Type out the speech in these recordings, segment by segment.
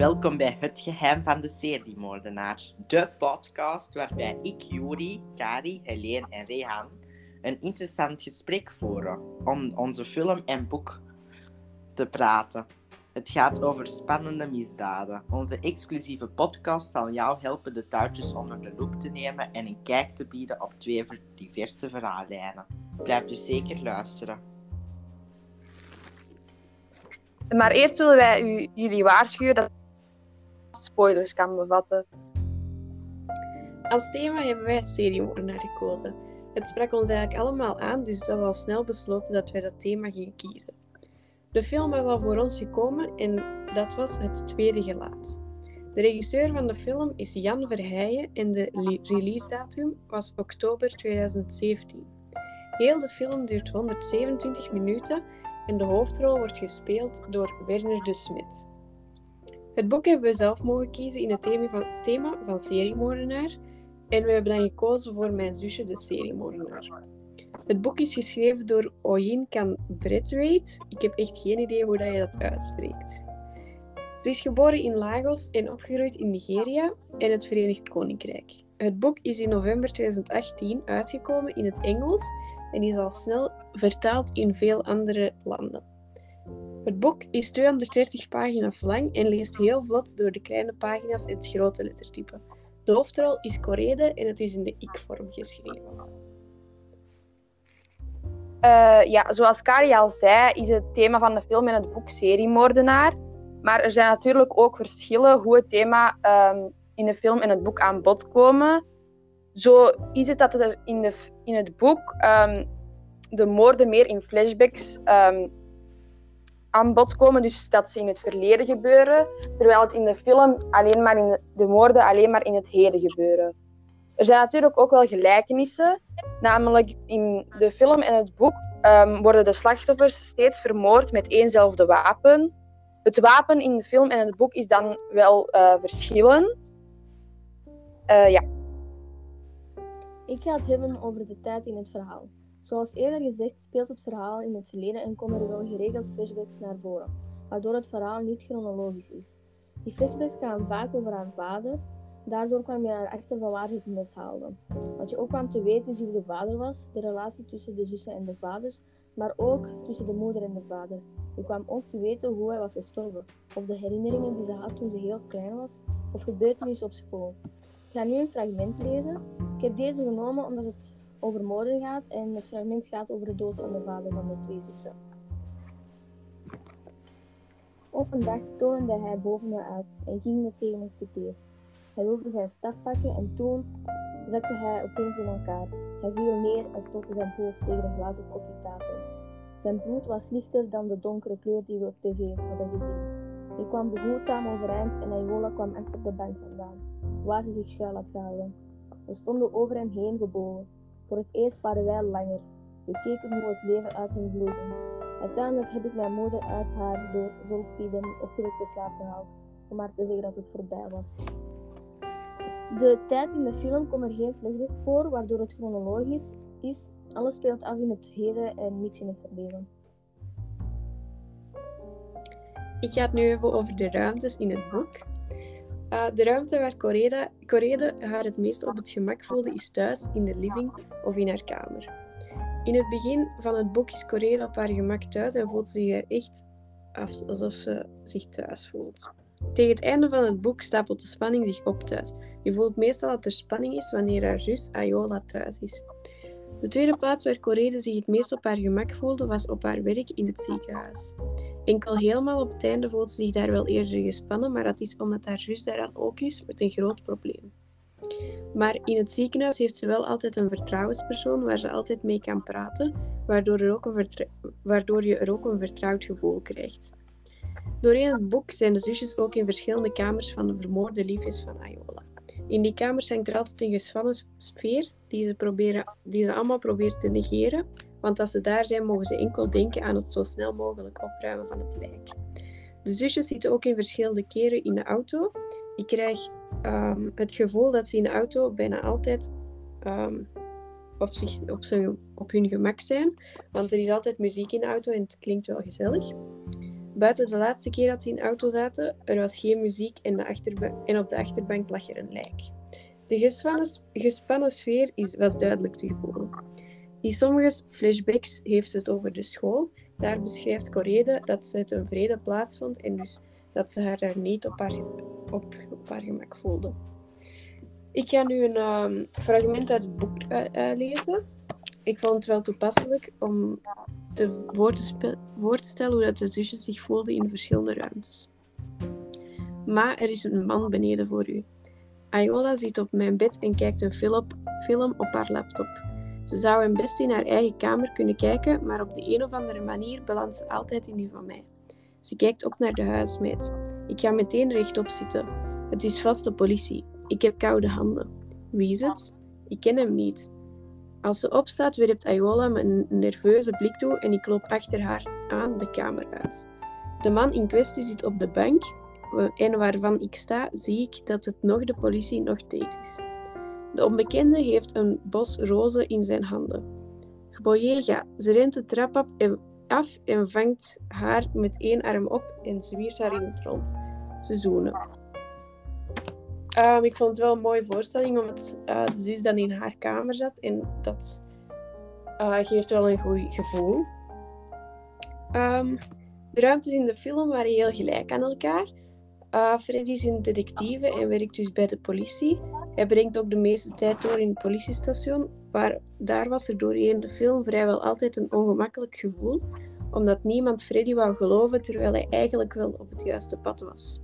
Welkom bij Het Geheim van de Seriemoordenaar, de podcast waarbij ik, Juri, Kari, Helene en Rehan een interessant gesprek voeren om onze film en boek te praten. Het gaat over spannende misdaden. Onze exclusieve podcast zal jou helpen de touwtjes onder de loep te nemen en een kijk te bieden op twee diverse verhaallijnen. Blijf dus zeker luisteren. Maar eerst willen wij u, jullie waarschuwen dat spoilers kan bevatten. Als thema hebben wij seriemoordenaar gekozen. Het sprak ons eigenlijk allemaal aan, dus het was al snel besloten dat wij dat thema gingen kiezen. De film was al voor ons gekomen en dat was Het Tweede Gelaat. De regisseur van de film is Jan Verheijen en de release datum was oktober 2017. Heel de film duurt 127 minuten en de hoofdrol wordt gespeeld door Werner de Smet. Het boek hebben we zelf mogen kiezen in het thema van, thema van en we hebben dan gekozen voor Mijn zusje de seriemoordenaar. Het boek is geschreven door Oyin Kan Braithwaite. Ik heb echt geen idee hoe dat je dat uitspreekt. Ze is geboren in Lagos en opgegroeid in Nigeria en het Verenigd Koninkrijk. Het boek is in november 2018 uitgekomen in het Engels en is al snel vertaald in veel andere landen. Het boek is 230 pagina's lang en leest heel vlot door de kleine pagina's en het grote lettertype. De hoofdrol is Corede en het is in de ik-vorm geschreven. Uh, ja, zoals Kari al zei, is het thema van de film en het boek seriemoordenaar. Maar er zijn natuurlijk ook verschillen hoe het thema um, in de film en het boek aan bod komen. Zo is het dat er in, de, in het boek um, de moorden meer in flashbacks um, aan bod komen, dus dat ze in het verleden gebeuren, terwijl het in de film alleen maar in de, de moorden alleen maar in het heden gebeuren. Er zijn natuurlijk ook wel gelijkenissen, namelijk in de film en het boek um, worden de slachtoffers steeds vermoord met éénzelfde wapen. Het wapen in de film en het boek is dan wel uh, verschillend. Uh, ja. Ik ga het hebben over de tijd in het verhaal. Zoals eerder gezegd speelt het verhaal in het verleden en komen er wel geregeld flashbacks naar voren, waardoor het verhaal niet chronologisch is. Die flashbacks gaan vaak over haar vader, daardoor kwam je erachter van waar ze het mis haalde. Wat je ook kwam te weten is wie de vader was, de relatie tussen de zussen en de vaders, maar ook tussen de moeder en de vader. Je kwam ook te weten hoe hij was gestorven, of de herinneringen die ze had toen ze heel klein was, of gebeurtenissen op school. Ik ga nu een fragment lezen. Ik heb deze genomen omdat het over moorden gaat en het fragment gaat over de dood van de vader van de twee zussen. Op een dag toonde hij boven me uit en ging meteen tegen tekeer. Hij wilde zijn staf pakken en toen zakte hij opeens in elkaar. Hij viel neer en stootte zijn hoofd tegen een glazen koffietafel. Zijn bloed was lichter dan de donkere kleur die we op tv hadden gezien. Hij kwam behoedzaam overeind en Ayola kwam achter de bank vandaan, waar ze zich schuil had gehouden. We stonden over hem heen gebogen. Voor het eerst waren wij langer. We keken hoe het leven uit hen vloeide. Uiteindelijk heb ik mijn moeder uit haar door zolpiden opgewekte slaap gehaald, om haar te zeggen dat het voorbij was. De tijd in de film komt er geen flashback voor, waardoor het chronologisch is. Alles speelt af in het heden en niets in het verleden. Ik ga het nu even over de ruimtes in het boek. Uh, de ruimte waar Corede, haar het meest op het gemak voelde is thuis, in de living of in haar kamer. In het begin van het boek is Corede op haar gemak thuis en voelt zich er echt alsof ze zich thuis voelt. Tegen het einde van het boek stapelt de spanning zich op thuis. Je voelt meestal dat er spanning is wanneer haar zus Ayola thuis is. De tweede plaats waar Corede zich het meest op haar gemak voelde was op haar werk in het ziekenhuis. Enkel helemaal op het einde voelt ze zich daar wel eerder gespannen, maar dat is omdat haar zus daaraan ook is met een groot probleem. Maar in het ziekenhuis heeft ze wel altijd een vertrouwenspersoon waar ze altijd mee kan praten, waardoor, er ook een waardoor je er ook een vertrouwd gevoel krijgt. Doorheen het boek zijn de zusjes ook in verschillende kamers van de vermoorde liefjes van Ayola. In die kamers hangt er altijd een gespannen sfeer die ze, proberen, die ze allemaal proberen te negeren, want als ze daar zijn, mogen ze enkel denken aan het zo snel mogelijk opruimen van het lijk. De zusjes zitten ook in verschillende keren in de auto. Ik krijg um, het gevoel dat ze in de auto bijna altijd um, op, zich, op, hun gemak zijn. Want er is altijd muziek in de auto en het klinkt wel gezellig. buiten de laatste keer dat ze in de auto zaten, er was geen muziek en, en op de achterbank lag er een lijk. De gespannen, sfeer is, was duidelijk te voelen. In sommige flashbacks heeft ze het over de school. Daar beschrijft Correde dat ze het een vrede plaats vond en dus dat ze haar daar niet op haar, op, haar gemak voelde. Ik ga nu een ehm, fragment uit het boek eh, eh, lezen. Ik vond het wel toepasselijk om te voor te, voor te stellen hoe dat de zusjes zich voelden in verschillende ruimtes. Maar er is een man beneden voor u. Ayola zit op mijn bed en kijkt een film op haar laptop. Ze zou hem best in haar eigen kamer kunnen kijken, maar op de een of andere manier belandt ze altijd in die van mij. Ze kijkt op naar de huismeid. Ik ga meteen rechtop zitten. Het is vast de politie. Ik heb koude handen. Wie is het? Ik ken hem niet. Als ze opstaat, werpt Ayola me een nerveuze blik toe en ik loop achter haar aan de kamer uit. De man in kwestie zit op de bank en waarvan ik sta, zie ik dat het nog de politie nog deed is. De onbekende heeft een bos rozen in zijn handen. Geboyega, ze rent de trap af en vangt haar met één arm op en zwiert haar in het rond. Ze zoenen. Ehm, ik vond het wel een mooie voorstelling, omdat uh, de zus dan in haar kamer zat en dat uh, geeft wel een goed gevoel. Um, de ruimtes in de film waren heel gelijk aan elkaar. Uh, Freddy is een detectieve en werkt dus bij de politie. Hij brengt ook de meeste tijd door in het politiestation, maar daar was er doorheen de film vrijwel altijd een ongemakkelijk gevoel, omdat niemand Freddy wou geloven terwijl hij eigenlijk wel op het juiste pad was.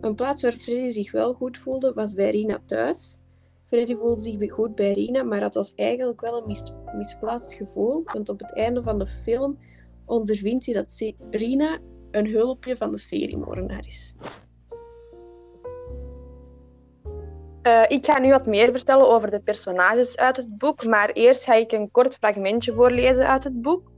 Een plaats waar Freddy zich wel goed voelde was bij Rina thuis. Freddy voelde zich goed bij Rina, maar dat was eigenlijk wel een mis misplaatst gevoel, want op het einde van de film ondervindt hij dat Rina een hulpje van de seriemoordenaar is. Uh, ik ga nu wat meer vertellen over de personages uit het boek, maar eerst ga ik een kort fragmentje voorlezen uit het boek.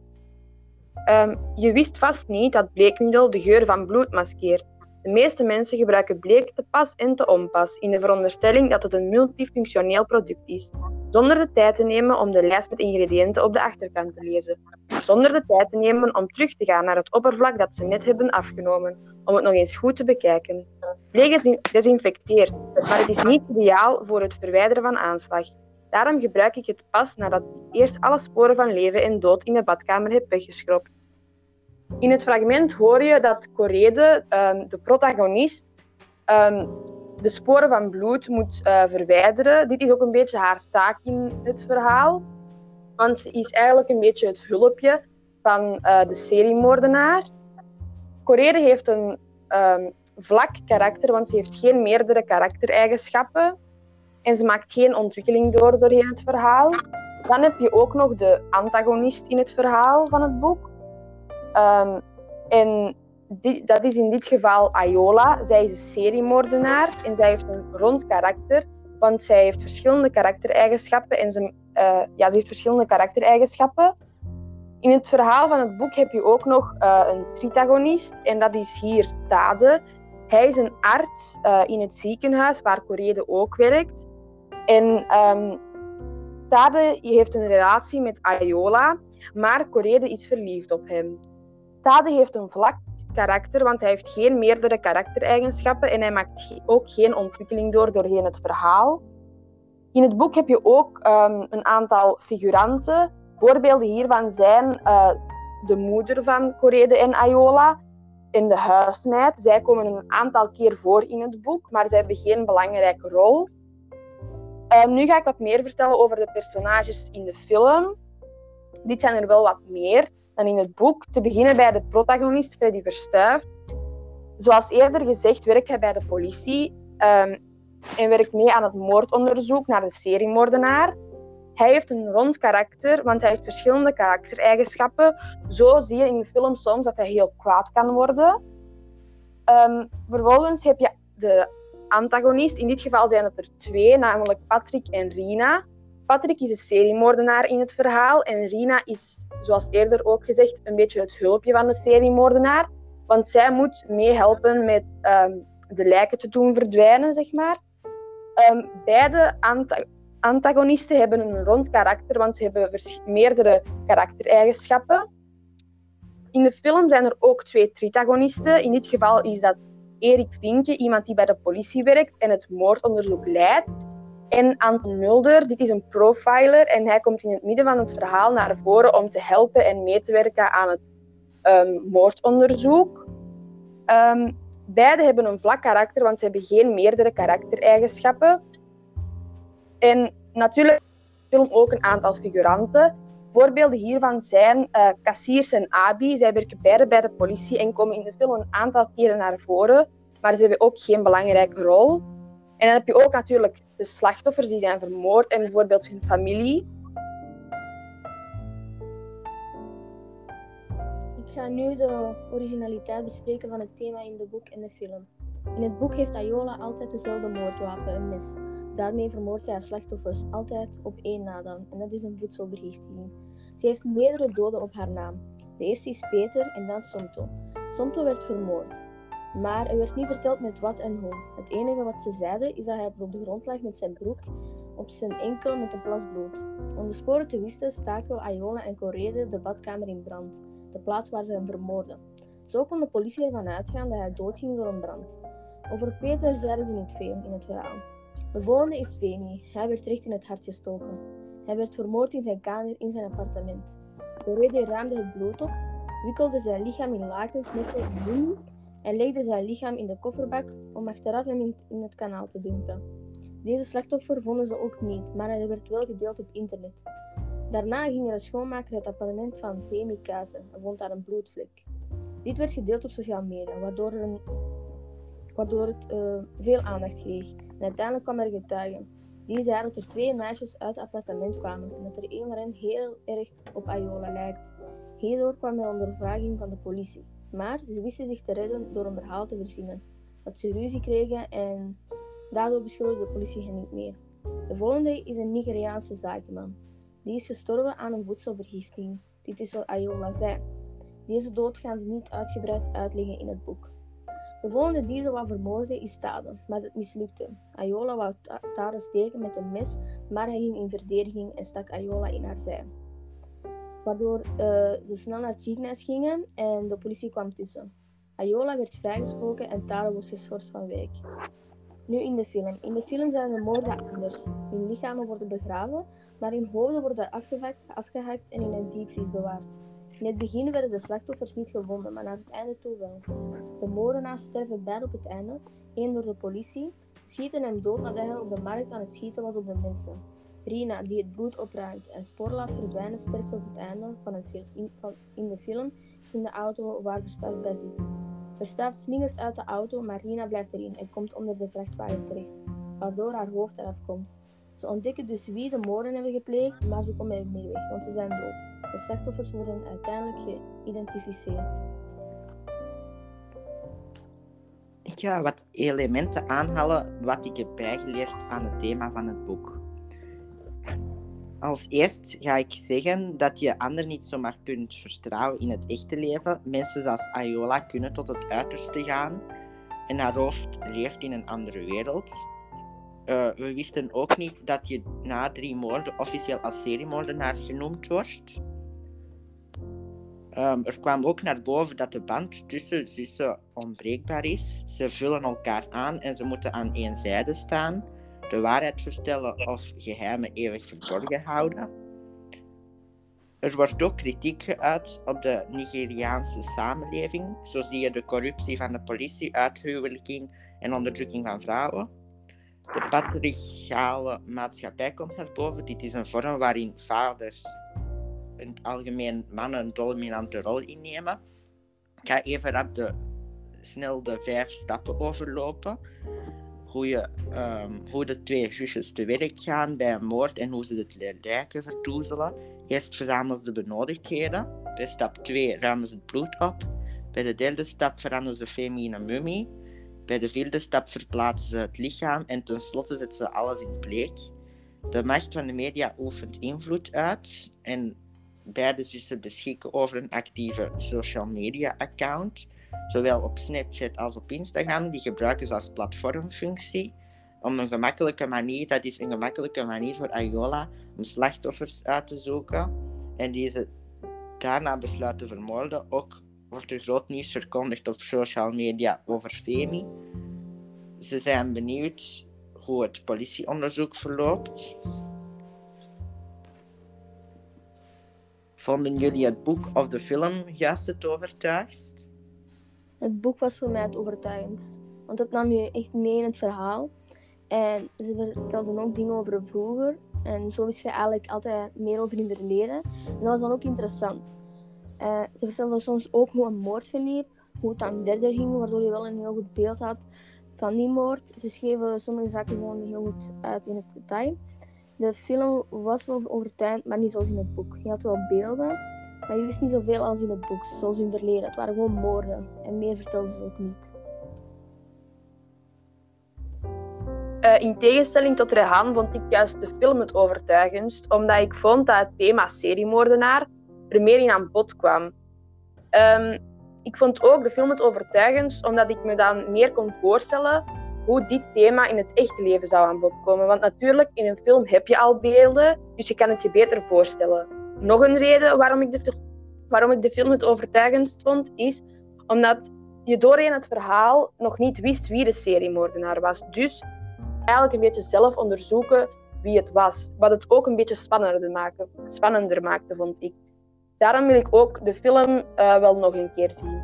Um, je wist vast niet dat bleekmiddel de geur van bloed maskeert. De meeste mensen gebruiken bleek te pas en te onpas, in de veronderstelling dat het een multifunctioneel product is, zonder de tijd te nemen om de lijst met ingrediënten op de achterkant te lezen, zonder de tijd te nemen om terug te gaan naar het oppervlak dat ze net hebben afgenomen, om het nog eens goed te bekijken. Bleek desinfecteert, maar het is niet ideaal voor het verwijderen van aanslag. Daarom gebruik ik het pas nadat ik eerst alle sporen van leven en dood in de badkamer heb weggeschropt. In het fragment hoor je dat Correde, um, de protagonist, um, de sporen van bloed moet uh, verwijderen. Dit is ook een beetje haar taak in het verhaal. Want ze is eigenlijk een beetje het hulpje van uh, de seriemoordenaar. Correde heeft een um, vlak karakter, want ze heeft geen meerdere karaktereigenschappen. En ze maakt geen ontwikkeling door doorheen het verhaal. Dan heb je ook nog de antagonist in het verhaal van het boek. Um, en die, dat is in dit geval Ayola. Zij is een seriemoordenaar en zij heeft een rond karakter, want zij heeft verschillende karaktereigenschappen en ze, uh, ja, heeft verschillende karaktereigenschappen. In het verhaal van het boek heb je ook nog uh, een tritagonist en dat is hier Tade. Hij is een arts uh, in het ziekenhuis waar Correde ook werkt. En um, Tade heeft een relatie met Ayola, maar Correde is verliefd op hem. Tade heeft een vlak karakter, want hij heeft geen meerdere karaktereigenschappen en hij maakt ook geen ontwikkeling door doorheen het verhaal. In het boek heb je ook um, een aantal figuranten. Voorbeelden hiervan zijn uh, de moeder van Correde en Ayola en de huismeid. Zij komen een aantal keer voor in het boek, maar zij hebben geen belangrijke rol. Um, nu ga ik wat meer vertellen over de personages in de film. Dit zijn er wel wat meer dan in het boek. Te beginnen bij de protagonist, Freddy Verstuift. Zoals eerder gezegd werkt hij bij de politie um, en werkt mee aan het moordonderzoek naar de seriemoordenaar. Hij heeft een rond karakter, want hij heeft verschillende karaktereigenschappen. Zo zie je in de film soms dat hij heel kwaad kan worden. Um, vervolgens heb je de antagonist. In dit geval zijn het er twee, namelijk Patrick en Rina. Patrick is een seriemoordenaar in het verhaal en Rina is, zoals eerder ook gezegd, een beetje het hulpje van de seriemoordenaar. Want zij moet meehelpen met um, de lijken te doen verdwijnen, zeg maar. Um, beide anta antagonisten hebben een rond karakter, want ze hebben meerdere karaktereigenschappen. In de film zijn er ook twee tritagonisten. In dit geval is dat Erik Vinke, iemand die bij de politie werkt en het moordonderzoek leidt. En Anton Mulder, dit is een profiler en hij komt in het midden van het verhaal naar voren om te helpen en mee te werken aan het um, moordonderzoek. Um, beide hebben een vlak karakter, want ze hebben geen meerdere karaktereigenschappen. En natuurlijk film ook een aantal figuranten. Voorbeelden hiervan zijn uh, Cassiers en Abi. Zij werken beide bij de politie en komen in de film een aantal keren naar voren, maar ze hebben ook geen belangrijke rol. En dan heb je ook natuurlijk de slachtoffers die zijn vermoord en bijvoorbeeld hun familie. Ik ga nu de originaliteit bespreken van het thema in het boek en de film. In het boek heeft Ayola altijd dezelfde moordwapen, een mes. Daarmee vermoordt zij haar slachtoffers altijd op één na dan, en dat is een voedselvergiftiging. Ze heeft meerdere doden op haar naam. De eerste is Peter en dan Somto. Somto werd vermoord. Maar er werd niet verteld met wat en hoe. Het enige wat ze zeiden is dat hij op de grond lag met zijn broek op zijn enkel met een plas bloed. Om de sporen te wisten staken Ayola en Correde de badkamer in brand, de plaats waar ze hem vermoorden. Zo kon de politie ervan uitgaan dat hij doodging door een brand. Over Peter zeiden ze niet veel in het verhaal. De volgende is Femi. Hij werd recht in het hart gestoken. Hij werd vermoord in zijn kamer in zijn appartement. Correde ruimde het bloed op, wikkelde zijn lichaam in lakens met een en legde zijn lichaam in de kofferbak om achteraf hem in het kanaal te dumpen. Deze slachtoffer vonden ze ook niet, maar hij werd wel gedeeld op internet. Daarna ging er een schoonmaker het appartement van Femi kuisen en vond daar een bloedvlek. Dit werd gedeeld op sociale media, waardoor, waardoor het uh, veel aandacht kreeg. En uiteindelijk kwam er getuigen. Die zeiden dat er twee meisjes uit het appartement kwamen en dat er een van hen heel erg op Ayola lijkt. Hierdoor kwam er ondervraging van de politie. Maar ze wisten zich te redden door een verhaal te verzinnen. Dat ze ruzie kregen en daardoor beschuldigde de politie hen niet meer. De volgende is een Nigeriaanse zakenman. Die is gestorven aan een voedselvergiftiging. Dit is wat Ayola zei. Deze dood gaan ze niet uitgebreid uitleggen in het boek. De volgende die ze wou vermoorden is Tade, maar het mislukte. Ayola wou Tade steken met een mes, maar hij ging in verdediging en stak Ayola in haar zij. Waardoor uh, ze snel naar het ziekenhuis gingen en de politie kwam tussen. Ayola werd vrijgesproken en Tade wordt geschorst van werk. Nu in de film. In de film zijn de moorden anders. Hun lichamen worden begraven, maar hun hoofden worden afgehakt en in een diepvries bewaard. In het begin werden de slachtoffers niet gevonden, maar naar het einde toe wel. De moordenaars sterven beide op het einde, één door de politie, schieten hem dood nadat hij op de markt aan het schieten was op de mensen. Rina, die het bloed opruimt en spoor laat verdwijnen, sterft op het einde van, een in, in de film in de auto waar Verstaaf bij zit. Verstaaf slingert uit de auto, maar Rina blijft erin en komt onder de vrachtwagen terecht, waardoor haar hoofd eraf komt. Ze ontdekken dus wie de moorden hebben gepleegd, maar ze komen er niet weg, want ze zijn dood. De slachtoffers worden uiteindelijk geïdentificeerd. Ik ga wat elementen aanhalen wat ik heb bijgeleerd aan het thema van het boek. Als eerst ga ik zeggen dat je anderen niet zomaar kunt vertrouwen in het echte leven. Mensen zoals Ayola kunnen tot het uiterste gaan en haar hoofd leeft in een andere wereld. Uh, we wisten ook niet dat je na drie moorden officieel als seriemoordenaar genoemd wordt. Um, er kwam ook naar boven dat de band tussen zussen onbreekbaar is. Ze vullen elkaar aan en ze moeten aan één zijde staan, de waarheid vertellen of geheimen eeuwig verborgen houden. Er wordt ook kritiek geuit op de Nigeriaanse samenleving. Zo zie je de corruptie van de politie, uithuwelijking en onderdrukking van vrouwen. De patriarchale maatschappij komt naar boven. Dit is een vorm waarin vaders in het algemeen mannen een dominante rol innemen. Ik ga even op de, snel de vijf stappen overlopen. Hoe, je, um, hoe de twee zusjes te werk gaan bij een moord en hoe ze het lijken verdoezelen. Eerst verzamelen ze de benodigdheden. Bij stap 2 ruimen ze het bloed op. Bij de derde stap veranderen ze Femi in een mummie. Bij de vierde stap verplaatsen ze het lichaam en tenslotte zetten ze alles in bleek. De macht van de media oefent invloed uit en beide zussen beschikken over een actieve social media account, zowel op Snapchat als op Instagram. Die gebruiken ze als platformfunctie om een gemakkelijke manier, dat is een gemakkelijke manier voor Ayola om slachtoffers uit te zoeken en deze daarna besluit te vermoorden. Ook wordt er groot nieuws verkondigd op social media over Femi. Ze zijn benieuwd hoe het politieonderzoek verloopt. Vonden jullie het boek of de film juist het? Het boek was voor mij het overtuigendst. Want het nam je echt mee in het verhaal. En ze vertelden ook dingen over vroeger. En zo wist je eigenlijk altijd meer over het verleden. En dat was dan ook interessant. Uh, ze vertelden soms ook hoe een moord verliep. Hoe het dan verder ging, waardoor je wel een heel goed beeld had van die moord. Ze schreven sommige zaken gewoon heel goed uit in het detail. De film was wel overtuigend, maar niet zoals in het boek. Je had wel beelden, maar je wist niet zoveel als in het boek, zoals het verleden. Het waren gewoon moorden en meer vertelden ze ook niet. Uh, in tegenstelling tot Rehan vond ik juist de film het overtuigendst, omdat ik vond dat het thema seriemoordenaar er meer in aan bod kwam. Um, ik vond ook de film het overtuigendst, omdat ik me dan meer kon voorstellen hoe dit thema in het echte leven zou aan bod komen. Want natuurlijk, in een film heb je al beelden, dus je kan het je beter voorstellen. Nog een reden waarom ik de, waarom ik de film het overtuigendst vond, is omdat je doorheen het verhaal nog niet wist wie de seriemoordenaar was. Dus eigenlijk een beetje zelf onderzoeken wie het was. Wat het ook een beetje spannender maakte, spannender maakte vond ik. Daarom wil ik ook de film uh, wel nog een keer zien.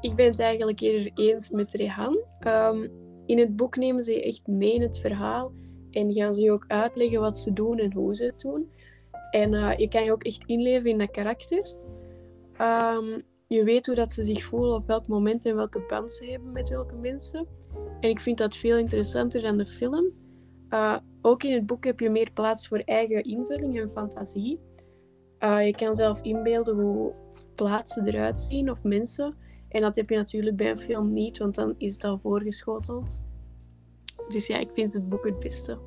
Ik ben het eigenlijk eerder eens met Rehan. Um, in het boek nemen ze echt mee in het verhaal en gaan ze je ook uitleggen wat ze doen en hoe ze het doen. En uh, je kan je ook echt inleven in de karakters. Um, je weet hoe dat ze zich voelen op welk moment en welke band ze hebben met welke mensen. En ik vind dat veel interessanter dan de film. Uh, ook in het boek heb je meer plaats voor eigen invulling en fantasie. Uh, je kan zelf inbeelden hoe plaatsen eruit zien of mensen. En dat heb je natuurlijk bij een film niet, want dan is al voorgeschoteld. Dus ja, ik vind het boek het beste.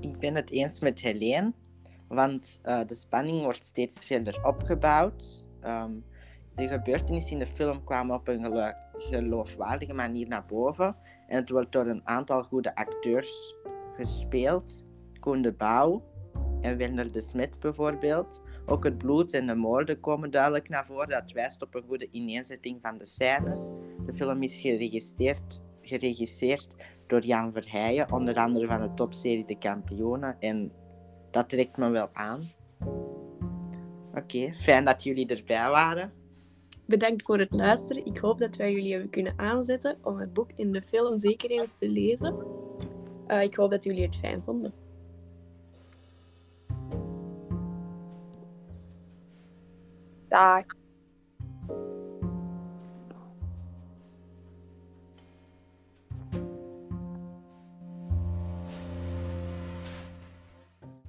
Ik ben het eens met Helene, want uh, de spanning wordt steeds verder opgebouwd. Um, de gebeurtenissen in de film kwamen op een geloofwaardige manier naar boven. En het wordt door een aantal goede acteurs gespeeld. Koen de Bouw en Werner de Smet bijvoorbeeld. Ook het bloed en de moorden komen duidelijk naar voren. Dat wijst op een goede ineenzetting van de scènes. De film is geregisseerd, geregisseerd door Jan Verheijen, onder andere van de topserie De Kampioenen. En dat trekt me wel aan. Oké, fijn dat jullie erbij waren. Bedankt voor het luisteren. Ik hoop dat wij jullie hebben kunnen aanzetten om het boek en de film zeker eens te lezen. Uh, ik hoop dat jullie het fijn vonden. Dag.